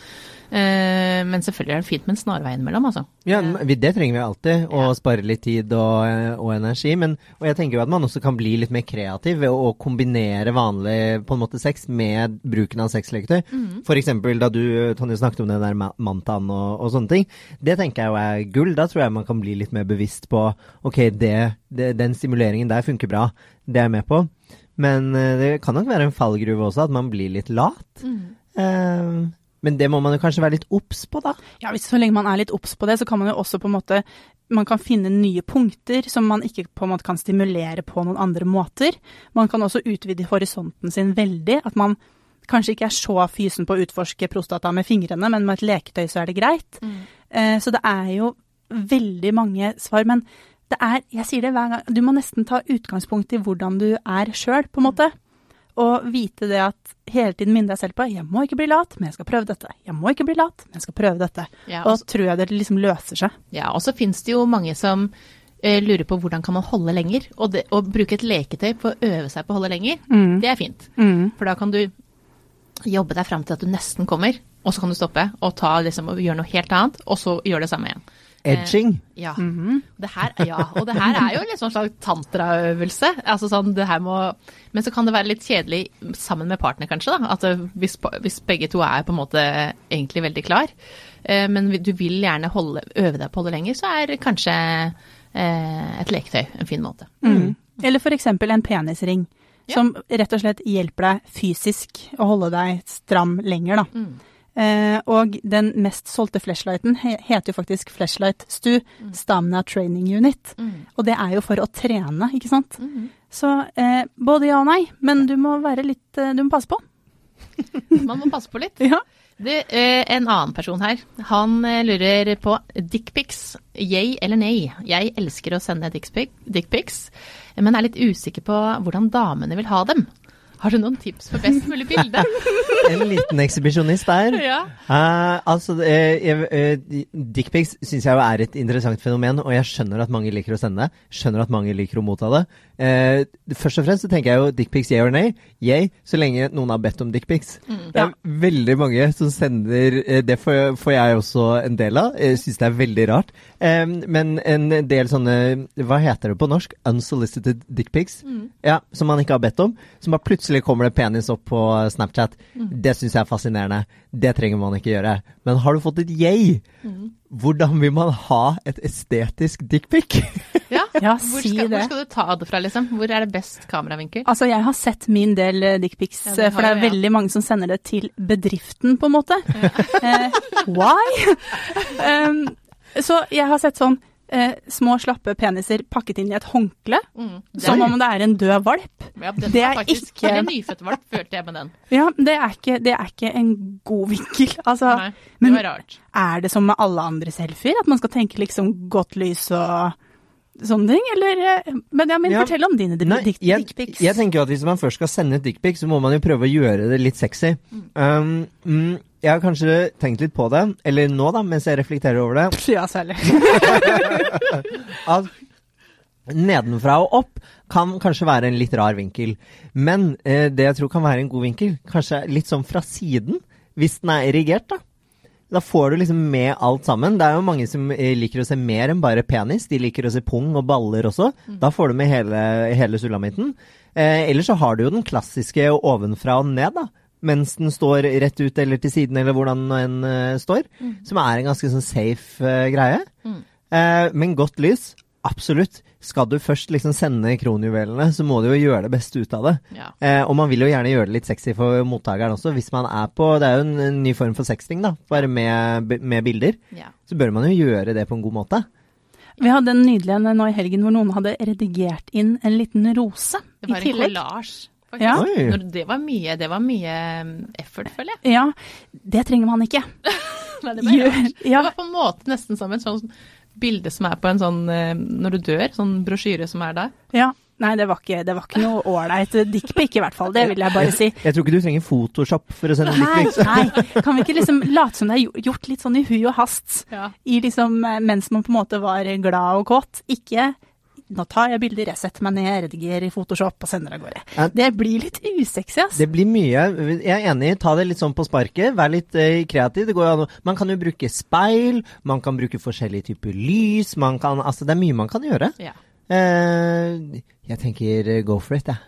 Eh, men selvfølgelig er det fint med en snarvei innimellom, altså. Ja, det trenger vi alltid, å Ja. spare litt tid og, eh, og energi. Men, og jeg tenker jo at man også kan bli litt mer kreativ ved å, kombinere vanlig på en måte sex med bruken av sexleketøy. For eksempel da du, Tonje, snakket om den der ma- mantaen og, og sånne ting. Det tenker jeg jo er gull. Da tror jeg man kan bli litt mer bevisst på ok, det, det, den stimuleringen der funker bra. Det er jeg med på. Men eh, det kan nok være en fallgruve også, at man blir litt lat. Eh, men det må man jo kanskje være litt obs på, da. Ja, hvis Så lenge man er litt obs på det, så kan man jo også på en måte man kan finne nye punkter som man ikke på en måte kan stimulere på noen andre måter. Man kan også utvide horisonten sin veldig. At man kanskje ikke er så fysen på å utforske prostata med fingrene, men med et leketøy så er det greit. Eh, så det er jo veldig mange svar. Men det er, jeg sier det hver gang, du må nesten ta utgangspunkt i hvordan du er sjøl, på en måte. Og vite det at hele tiden minne deg selv på jeg må ikke bli lat, men jeg skal prøve dette. Jeg må ikke bli lat, men jeg skal prøve dette. Ja, og så tror jeg det liksom løser seg. Ja, og så finnes det jo mange som eh, lurer på hvordan kan man holde lenger. Og det, å bruke et leketøy på å øve seg på å holde lenger, Mm. det er fint. Mm. For da kan du jobbe deg fram til at du nesten kommer, og så kan du stoppe og, ta, liksom, og gjøre noe helt annet, og så gjøre det samme igjen. Edging. Ja. Mhm. Det her, ja, og det her er jo en sånn slags tantraøvelse. Altså sånn, det her må, men så kan det være litt kjedelig sammen med partner, kanskje. da, at hvis, hvis begge to er på en måte egentlig veldig klar, eh, men du vil gjerne holde, øve deg på å holde lenger, så er kanskje eh, et leketøy en fin måte. Mm. Eller for eksempel en penisring, Ja. som rett og slett hjelper deg fysisk å holde deg stram lenger, da. Mm. Eh, og den mest solgte flashlighten heter jo faktisk Flashlight Stu, Stamina Training Unit. Mm. Og det er jo for å trene, ikke sant. Mhm. Så eh, både ja og nei, men du må være litt eh, Du må passe på. Man må passe på litt. Ja. Du, eh, en annen person her, han lurer på dickpics. Yay eller nei? Jeg elsker å sende dickpic- dickpics, men er litt usikker på hvordan damene vil ha dem. Har du noen tips for best mulig bilde? En liten ekshibisjonist der. ja. Uh, altså, uh, eh, Dickpics syns jeg er et interessant fenomen, og jeg skjønner at mange liker å sende det. Skjønner at mange liker å motta det. Først og fremst så tenker jeg jo dickpics yeah or nay. Yay, så lenge noen har bedt om dickpics. Det er veldig mange som sender Det får, får jeg også en del av. Jeg syns det er veldig rart. Men en del sånne Hva heter det på norsk? Unsolicited dickpics. Ja, som man ikke har bedt om. Som bare plutselig kommer det penis opp på Snapchat. Det syns jeg er fascinerende. Det trenger man ikke gjøre. Men har du fått et yay? Hvordan vil man ha et estetisk dickpic? ja. Ja, Hvor, si skal, hvor skal du ta det fra, liksom? Hvor er det best kameravinkel? Altså, jeg har sett min del eh, dickpics, Ja, eh, for det er jeg, ja. veldig mange som sender det til bedriften, på en måte. uh, why? um, så jeg har sett sånn eh, små, slappe peniser pakket inn i et håndkle, Mm. Som om det er en død valp. ja, den det er faktisk ikke- En nyfødt valp, følte jeg med den. Ja, det er ikke, det er ikke en god vinkel. Altså, Nei, det var rart. er det som med alle andre selfier, at man skal tenke liksom godt lys og sånne ting, eller eh, Benjamin, Ja. fortell om dine dickpics. dick- jeg, dickpics. jeg tenker jo at hvis man først skal sende et dickpic, så må man jo prøve å gjøre det litt sexy. Um, mm, jeg har kanskje tenkt litt på det, eller nå da, mens jeg reflekterer over det, Ja, særlig. at nedenfra og opp kan kanskje være en litt rar vinkel. Men eh, det jeg tror kan være en god vinkel, kanskje litt sånn fra siden, hvis den er erigert, da. Da får du liksom med alt sammen. Det er jo mange som eh, liker å se mer enn bare penis. De liker å se pung og baller også. Da får du med hele, hele sulamitten. Eh, ellers så har du jo den klassiske ovenfra og ned, da. Mens den står rett ut eller til siden, eller hvordan den uh, står. Som er en ganske sånn safe uh, greie. Eh, men godt lys, absolutt. Skal du først liksom sende kronjuvelene, så må du jo gjøre det beste ut av det. Ja. Eh, og man vil jo gjerne gjøre det litt sexy for mottakeren også, hvis man er på Det er jo en, en ny form for sexting, da, bare med, med bilder. Ja. Så bør man jo gjøre det på en god måte. Vi hadde en nydelig en nå i helgen hvor noen hadde redigert inn en liten rose Det i var en tillegg. collage, faktisk. Ja. Det, var mye, det var mye um, effort, føler jeg. Ja, det trenger man ikke. Nei, det, var ja. det var på en måte nesten som en sånn bilde som er på en sånn eh, når du dør, sånn brosjyre som er der. Ja. Nei, det var ikke, det var ikke noe ålreit dickpic i hvert fall, det vil jeg bare si. Jeg tror ikke du trenger Photoshop for å sende Nei, dickpics. nei, kan vi ikke liksom late som det er gjort litt sånn i hui og hast, Ja. i liksom, eh, mens man på en måte var glad og kåt? Ikke nå tar jeg bilder, jeg setter meg ned, redigerer i Photoshop og sender av gårde. Det blir litt usexy, ass. Det blir mye. Jeg er enig, ta det litt sånn på sparket. Vær litt eh, kreativ. Det går jo an Man kan jo bruke speil, man kan bruke forskjellige typer lys, man kan Altså, det er mye man kan gjøre. Ja. Eh, jeg tenker eh, go for it, jeg.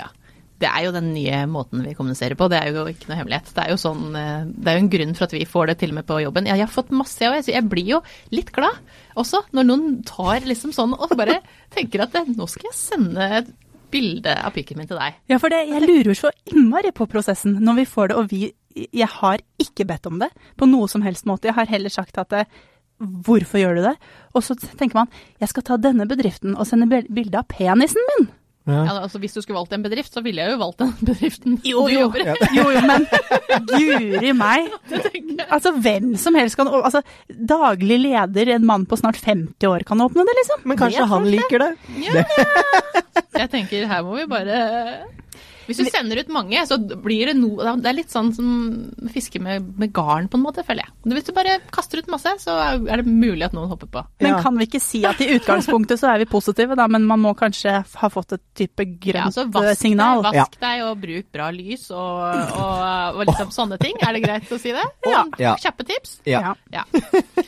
ja. Det er jo den nye måten vi kommuniserer på, det er jo ikke noe hemmelighet. Det er jo sånn, eh, det er jo en grunn for at vi får det til og med på jobben. Ja, jeg har fått masse, jeg òg. Jeg blir jo litt glad også når noen tar liksom sånn og bare tenker at eh, nå skal jeg sende et bilde av pikken min til deg. Ja, for det, jeg lurer så innmari på prosessen når vi får det, og vi Jeg har ikke bedt om det på noe som helst måte. Jeg har heller sagt at det, hvorfor gjør du det? Og så tenker man jeg skal ta denne bedriften og sende bilde av penisen min. Ja. Ja, altså Hvis du skulle valgt en bedrift, så ville jeg jo valgt den bedriften Jo, du jobber i. Jo, jo, men guri meg. Altså, hvem som helst kan Altså, daglig leder, en mann på snart 50 år, kan åpne det, liksom. Men kanskje det han kanskje. liker det? Ja. Jeg tenker her må vi bare Hvis du sender ut mange, så blir det noe Det er litt sånn som fiske med, med garn, på en måte, føler jeg. Hvis du bare kaster ut masse, så er det mulig at noen hopper på. Men kan vi ikke si at i utgangspunktet så er vi positive, da, men man må kanskje ha fått et type Ja, grønt så eh, vask signal? Deg, Ja. vask deg og bruk bra lys og, og, og liksom sånne ting. Er det greit å si det? Ja. Ja. Kjappe tips? Ja. Ja.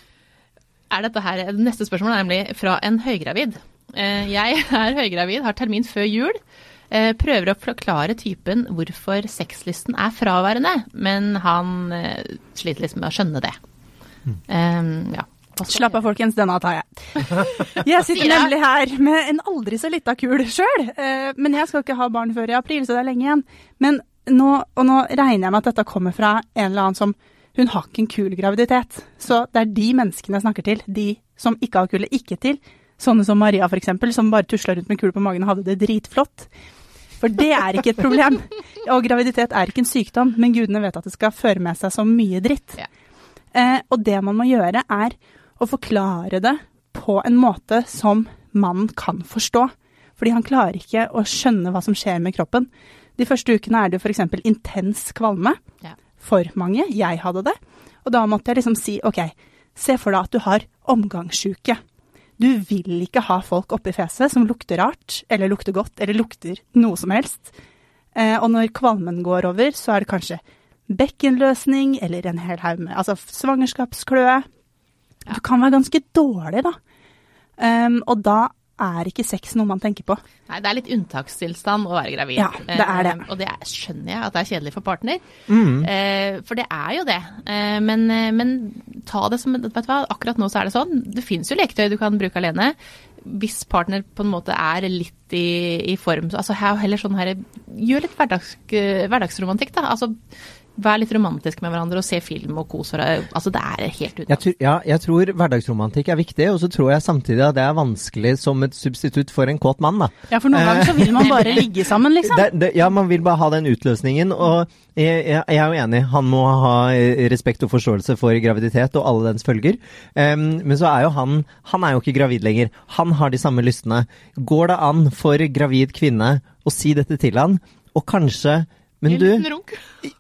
Er dette her, Neste spørsmål er nemlig fra en høygravid. Eh, Jeg er høygravid, har termin før jul. Eh, Prøver å forklare typen hvorfor sexlysten er fraværende, men han eh, sliter liksom med å skjønne det. Eh, ja. Slapp av, folkens, denne tar jeg. Jeg sitter nemlig her med en aldri så lita kul sjøl. Men jeg skal ikke ha barn før i april, så det er lenge igjen. Men nå, og nå regner jeg med at dette kommer fra en eller annen som Hun har ikke en kul graviditet. Så det er de menneskene jeg snakker til. De som ikke har kule, ikke til. Sånne som Maria, eksempel, som bare tusla rundt med kul på magen og hadde det dritflott. For det er ikke et problem. Og graviditet er ikke en sykdom, men gudene vet at det skal føre med seg så mye dritt. Ja. Eh, og det man må gjøre, er å forklare det på en måte som mannen kan forstå. Fordi han klarer ikke å skjønne hva som skjer med kroppen. De første ukene er det f.eks. intens kvalme Ja. for mange. Jeg hadde det. Og da måtte jeg liksom si OK, se for deg at du har omgangssjuke. Du vil ikke ha folk oppi fjeset som lukter rart, eller lukter godt, eller lukter noe som helst. Eh, og når kvalmen går over, så er det kanskje bekkenløsning eller en hel haug med Altså svangerskapskløe. Du kan være ganske dårlig, da. Um, og da er ikke sex noe man tenker på. Nei, det er litt unntakstilstand å være gravid. Ja, det er det. Eh, og det er, skjønner jeg at det er kjedelig for partner. Mm. Eh, for det er jo det. Eh, men, men ta det som Vet du hva, akkurat nå så er det sånn. Det fins jo leketøy du kan bruke alene. Hvis partner på en måte er litt i, i form, så altså heller sånn her Gjør litt hverdags, hverdagsromantikk, da. Altså Vær litt romantisk med hverandre og se film og kos hverandre. Altså, det er helt uten. Jeg, tror- ja, jeg tror hverdagsromantikk er viktig, og så tror jeg samtidig at det er vanskelig som et substitutt for en kåt mann, da. Ja, for noen ganger så vil man bare ligge sammen, liksom. Det, det, ja, man vil bare ha den utløsningen, og jeg, jeg, jeg er jo enig. Han må ha eh, respekt og forståelse for graviditet og alle dens følger. Um, men så er jo han Han er jo ikke gravid lenger. Han har de samme lystene. Går det an for gravid kvinne å si dette til han, og kanskje men du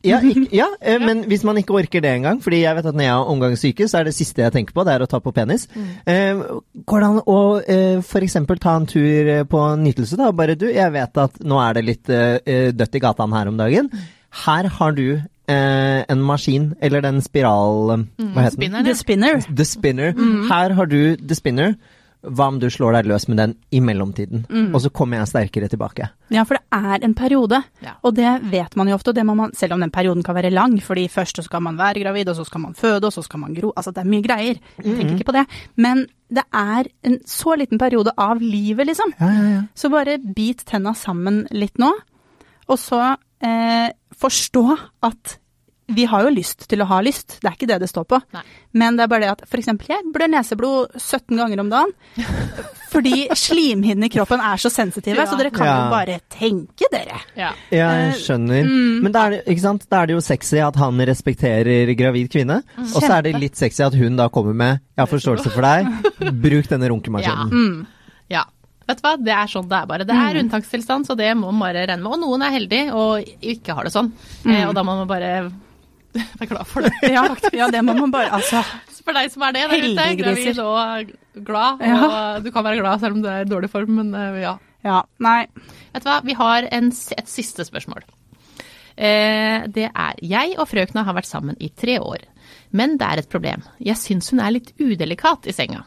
ja, ikk- ja, eh, men hvis man ikke orker det engang, fordi jeg vet at når jeg har omgangssyke, så er det siste jeg tenker på, det er å ta på penis. Mm. går det an å eh, f.eks. ta en tur eh, på nytelse, da? Bare du, jeg vet at nå er det litt eh, eh, dødt i gataen her om dagen. Her har du eh, en maskin, eller den spiral... eh, Hva heter den? The. Spinner. The spinner. Her har du the spinner. Hva om du slår deg løs med den i mellomtiden? Og så kommer jeg sterkere tilbake. Ja, for det er en periode, Ja. og det vet man jo ofte. Og det må man, selv om den perioden kan være lang, fordi først så skal man være gravid, og så skal man føde, og så skal man gro. Altså det er mye greier. Jeg tenker ikke på det. Men det er en så liten periode av livet, liksom. Ja, ja, ja. Så bare bit tenna sammen litt nå, og så eh, forstå at vi har jo lyst til å ha lyst, det er ikke det det står på. Nei. Men det er bare det at f.eks. jeg blør neseblod 17 ganger om dagen. Fordi slimhinnene i kroppen er så sensitive, Ja. så dere kan Ja. jo bare tenke dere. Ja. Ja, Eh, jeg skjønner. mm. Men da er, det, ikke sant? da er det jo sexy at han respekterer gravid kvinne. Mm. Og så er det litt sexy at hun da kommer med 'jeg har forståelse for deg', bruk denne runkemaskinen. Mm. Ja. Vet du hva, det er sånn det er bare. Det er unntakstilstand, så det må man bare regne med. Og noen er heldige og ikke har det sånn. Eh, og da må man bare være glad for det. Ja, ja, det må man bare Altså. For deg som er det, der ute, gravid og glad. Og Ja. du kan være glad selv om du er i dårlig form, men eh, ja. Ja, nei. Vet du hva, vi har en, et siste spørsmål. Eh, det er Jeg og frøkna har vært sammen i tre år, men det er et problem. Jeg syns hun er litt udelikat i senga.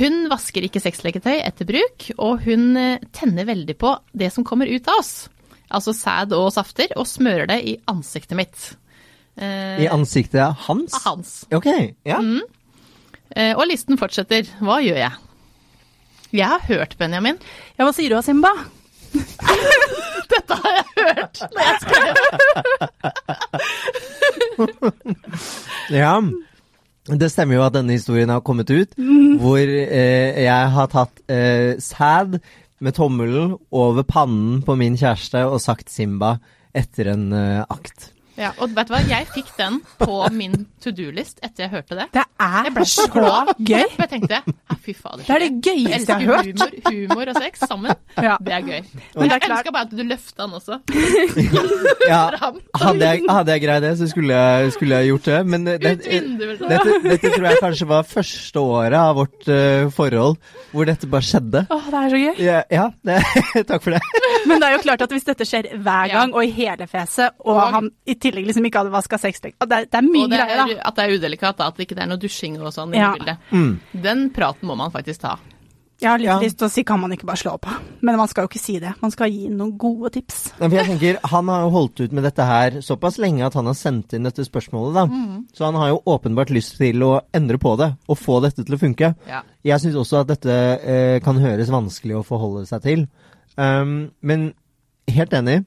Hun vasker ikke sexleketøy etter bruk, og hun eh, tenner veldig på det som kommer ut av oss. Altså sæd og safter, og smører det i ansiktet mitt. Eh, I ansiktet hans? hans. Ok, ja. Eh, og listen fortsetter. Hva gjør jeg? Jeg har hørt, Benjamin. Ja, hva sier du av Simba? Dette har jeg hørt når jeg skrev. ja. Det stemmer jo at denne historien har kommet ut, hvor eh, jeg har tatt eh, sæd med tommelen over pannen på min kjæreste og sagt Simba etter en eh, akt. Ja, og vet du hva, jeg fikk den på min to do-list etter jeg hørte det. Det er så så glad. gøy. Jeg tenkte, ja, fy fader. Det er det gøyeste jeg har hørt. Humor, humor og sex sammen, Ja. det er gøy. Men er jeg elska bare at du løfta den også. Ja, hadde jeg, hadde jeg greid det, så skulle jeg, skulle jeg gjort det. Men det, dette, dette tror jeg kanskje var første året av vårt uh, forhold hvor dette bare skjedde. Åh, det er så gøy. Ja, ja det, takk for det. Men det er jo klart at hvis dette skjer hver gang, og i hele fjeset, og, Og- han i tillegg liksom ikke hadde vaska sexlekk det, det er mye Og det greier, er, da. at det er udelikat, da, at det ikke er noe dusjing og sånn Ja. i bildet. Mm. Den praten må man faktisk ta. Jeg har litt Ja. lyst til å si kan man ikke bare slå på, men man skal jo ikke si det. Man skal gi noen gode tips. For jeg tenker, Han har jo holdt ut med dette her såpass lenge at han har sendt inn dette spørsmålet. da. Så han har jo åpenbart lyst til å endre på det og få dette til å funke. Ja. Jeg syns også at dette eh, kan høres vanskelig å forholde seg til. Um, men helt enig.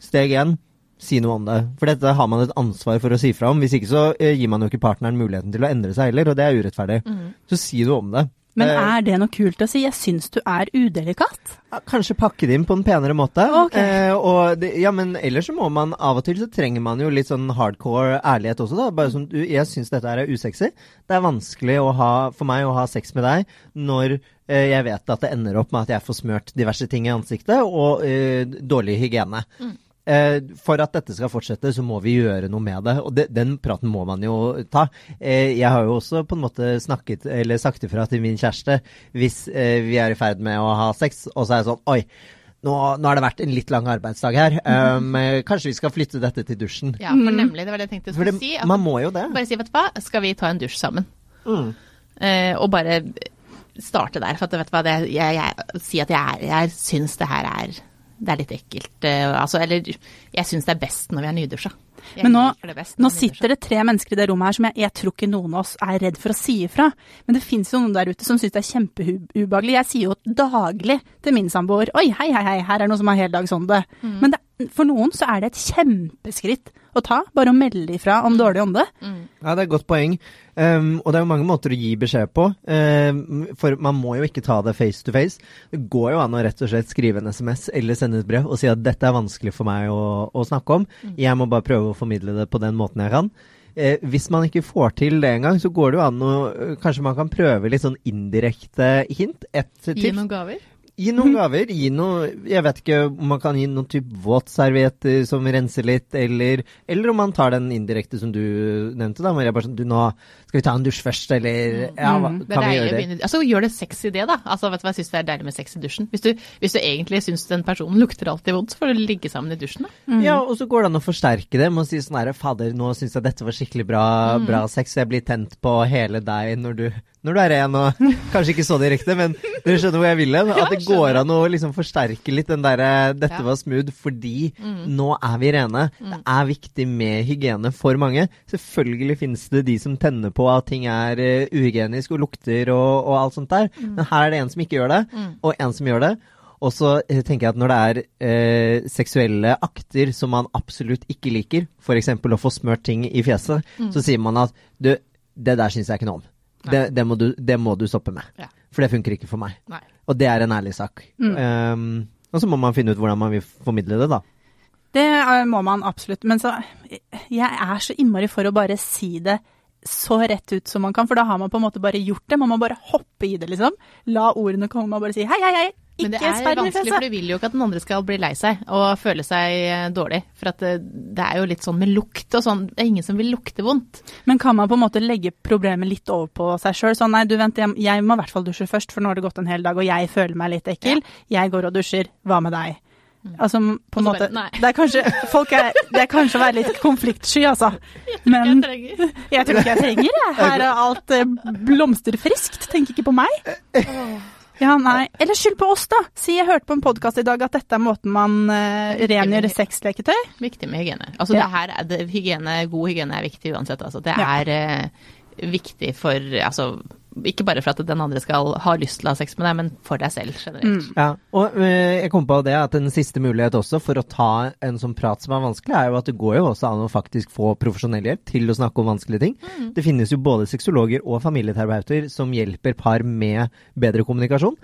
Steg én. Si noe om det. For dette har man et ansvar for å si fra om. Hvis ikke så eh, gir man jo ikke partneren muligheten til å endre seg heller, og det er urettferdig. Så si noe om det. Men Eh, er det noe kult å si? Jeg syns du er udelikat. ja, Kanskje pakke det inn på en penere måte. Okay. Eh, og det, ja, men ellers så må man av og til så trenger man jo litt sånn hardcore ærlighet også, da. Bare sånn, du, jeg syns dette er usexy. Det er vanskelig ha, for meg å ha sex med deg når eh, jeg vet at det ender opp med at jeg får smørt diverse ting i ansiktet, og eh, dårlig hygiene. Eh, for at dette skal fortsette, så må vi gjøre noe med det. Og de, den praten må man jo ta. Eh, jeg har jo også på en måte snakket, eller sagt ifra til min kjæreste hvis eh, vi er i ferd med å ha sex, og så er jeg sånn Oi, nå, nå har det vært en litt lang arbeidsdag her. Um, mm. kanskje vi skal flytte dette til dusjen? Ja, for nemlig, det var det jeg tenkte jeg skulle si. At man må jo det. Bare si, vet du hva, skal vi ta en dusj sammen? Mm. Eh, og bare starte der. For at, vet du hva, det, jeg, jeg, si at jeg, jeg syns det her er, det er litt ekkelt. eh, altså, eller jeg syns det er best når vi er nydusja. Jeg Men nå, det nå er sitter det tre mennesker i det rommet her som jeg, jeg tror ikke noen av oss er redd for å si ifra. Men det fins jo noen der ute som syns det er kjempeubehagelig. Jeg sier jo daglig til min samboer Oi, hei, hei, hei, her er noe som har heldagsånde. Mm. Men det for noen så er det et kjempeskritt å ta, bare å melde ifra om dårlig ånde. Ja, det er et godt poeng. Um, og det er jo mange måter å gi beskjed på. Um, for man må jo ikke ta det face to face. Det går jo an å rett og slett skrive en SMS eller sende et brev og si at dette er vanskelig for meg å, å snakke om. Jeg må bare prøve å formidle det på den måten jeg kan. Eh, hvis man ikke får til det engang, så går det jo an å Kanskje man kan prøve litt sånn indirekte hint. Et Gi noen gaver. Gi noen gaver. Gi noe Jeg vet ikke om man kan gi noen type våtservietter som renser litt, eller, eller om man tar den indirekte som du nevnte, da. Maria, bare sånn Du, nå skal vi ta en dusj først, eller Ja, hva, kan vi gjøre det? Altså, gjør det sexy det, da. Altså, vet du hva, jeg syns det er deilig med sex i dusjen. Hvis du, hvis du egentlig syns den personen lukter alltid vondt, så får du ligge sammen i dusjen, da. Ja, og så går det an å forsterke det med å si sånn herre Fader, nå syns jeg dette var skikkelig bra, bra sex, jeg blir tent på hele deg når du, når du er ren og Kanskje ikke så direkte, men dere skjønner hvor jeg vil hen? At det går an å liksom forsterke litt den derre 'dette var smooth' fordi nå er vi rene. Det er viktig med hygiene for mange. Selvfølgelig finnes det de som tenner på at ting er uh, uhygienisk og lukter og, og alt sånt der, men her er det en som ikke gjør det, og en som gjør det. Og så eh, tenker jeg at når det er eh, seksuelle akter som man absolutt ikke liker, f.eks. å få smørt ting i fjeset, så sier man at du, det der syns jeg ikke noe om. Det, det, må du, det må du stoppe med. Ja. For det funker ikke for meg. Nei. Og det er en ærlig sak. Um, og så må man finne ut hvordan man vil formidle det, da. Det må man absolutt. Men så Jeg er så innmari for å bare si det så rett ut som man kan, for da har man på en måte bare gjort det. Man må bare hoppe i det, liksom. La ordene komme og bare si hei, hei, hei. Men det er vanskelig, for du vil jo ikke at den andre skal bli lei seg og føle seg eh, dårlig. For at det, det er jo litt sånn med lukt og sånn. Det er ingen som vil lukte vondt. Men kan man på en måte legge problemet litt over på seg sjøl? Sånn nei, du vent, jeg, jeg må i hvert fall dusje først, for nå har det gått en hel dag, og jeg føler meg litt ekkel. Jeg går og dusjer. Hva med deg? Altså på en måte bare. Det er kanskje folk er, Det er kanskje å være litt konfliktsky, altså. Men jeg tror ikke jeg trenger det. Her er alt eh, blomsterfriskt. Tenk ikke på meg. Ja, nei. Eller skyld på oss, da. Si jeg hørte på en podkast i dag at dette er måten man uh, rengjør sexleketøy. Viktig med hygiene. Altså Ja. det her er det, hygiene, god hygiene er viktig uansett. Altså. Det Ja. er eh, viktig for altså, ikke bare for at den andre skal ha lyst til å ha sex med deg, men for deg selv generelt. Mm. Ja, og øh, jeg kom på det at en siste mulighet også for å ta en sånn prat som er vanskelig, er jo at det går jo også an å faktisk få profesjonell hjelp til å snakke om vanskelige ting. Det finnes jo både sexologer og familieterapeuter som hjelper par med bedre kommunikasjon.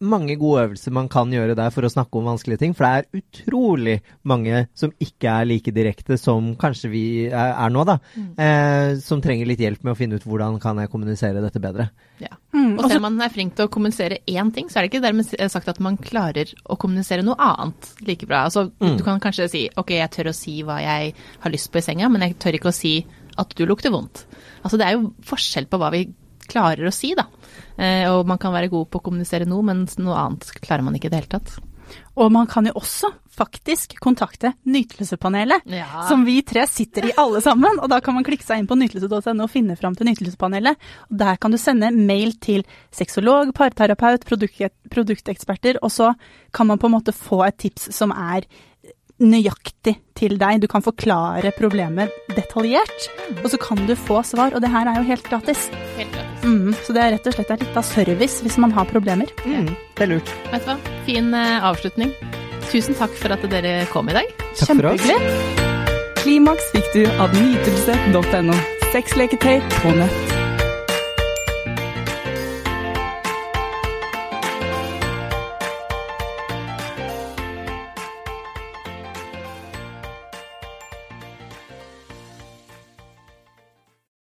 Mange gode øvelser man kan gjøre der for å snakke om vanskelige ting, for det er utrolig mange som ikke er like direkte som kanskje vi er, nå, da. Eh, som trenger litt hjelp med å finne ut hvordan kan jeg kommunisere dette bedre. Ja. Mm, Og selv om man er flink til å kommunisere én ting, så er det ikke dermed sagt at man klarer å kommunisere noe annet like bra. Altså, Du kan kanskje si ok, jeg tør å si hva jeg har lyst på i senga, men jeg tør ikke å si at du lukter vondt. Altså Det er jo forskjell på hva vi klarer å si, da. Eh, og man kan være god på å kommunisere noe, mens noe annet klarer man ikke i det hele tatt. Og man kan jo også faktisk kontakte Nytelsespanelet, Ja. som vi tre sitter i alle sammen. Og da kan man klikke seg inn på nytelse.no og finne fram til Nytelsespanelet. Og der kan du sende mail til sexolog, parterapeut, produkt, produkteksperter, og så kan man på en måte få et tips som er nøyaktig til deg. Du kan forklare problemet detaljert, og så kan du få svar. Og det her er jo helt gratis. Helt gratis. Mm, så det er rett og slett en liten service hvis man har problemer. Mm, det er lurt. Vet du hva? Fin eh, avslutning. Tusen takk for at dere kom i dag. Takk. Kjempehyggelig. Klimaks fikk du av nytelse.no. Sexleketøy på nett.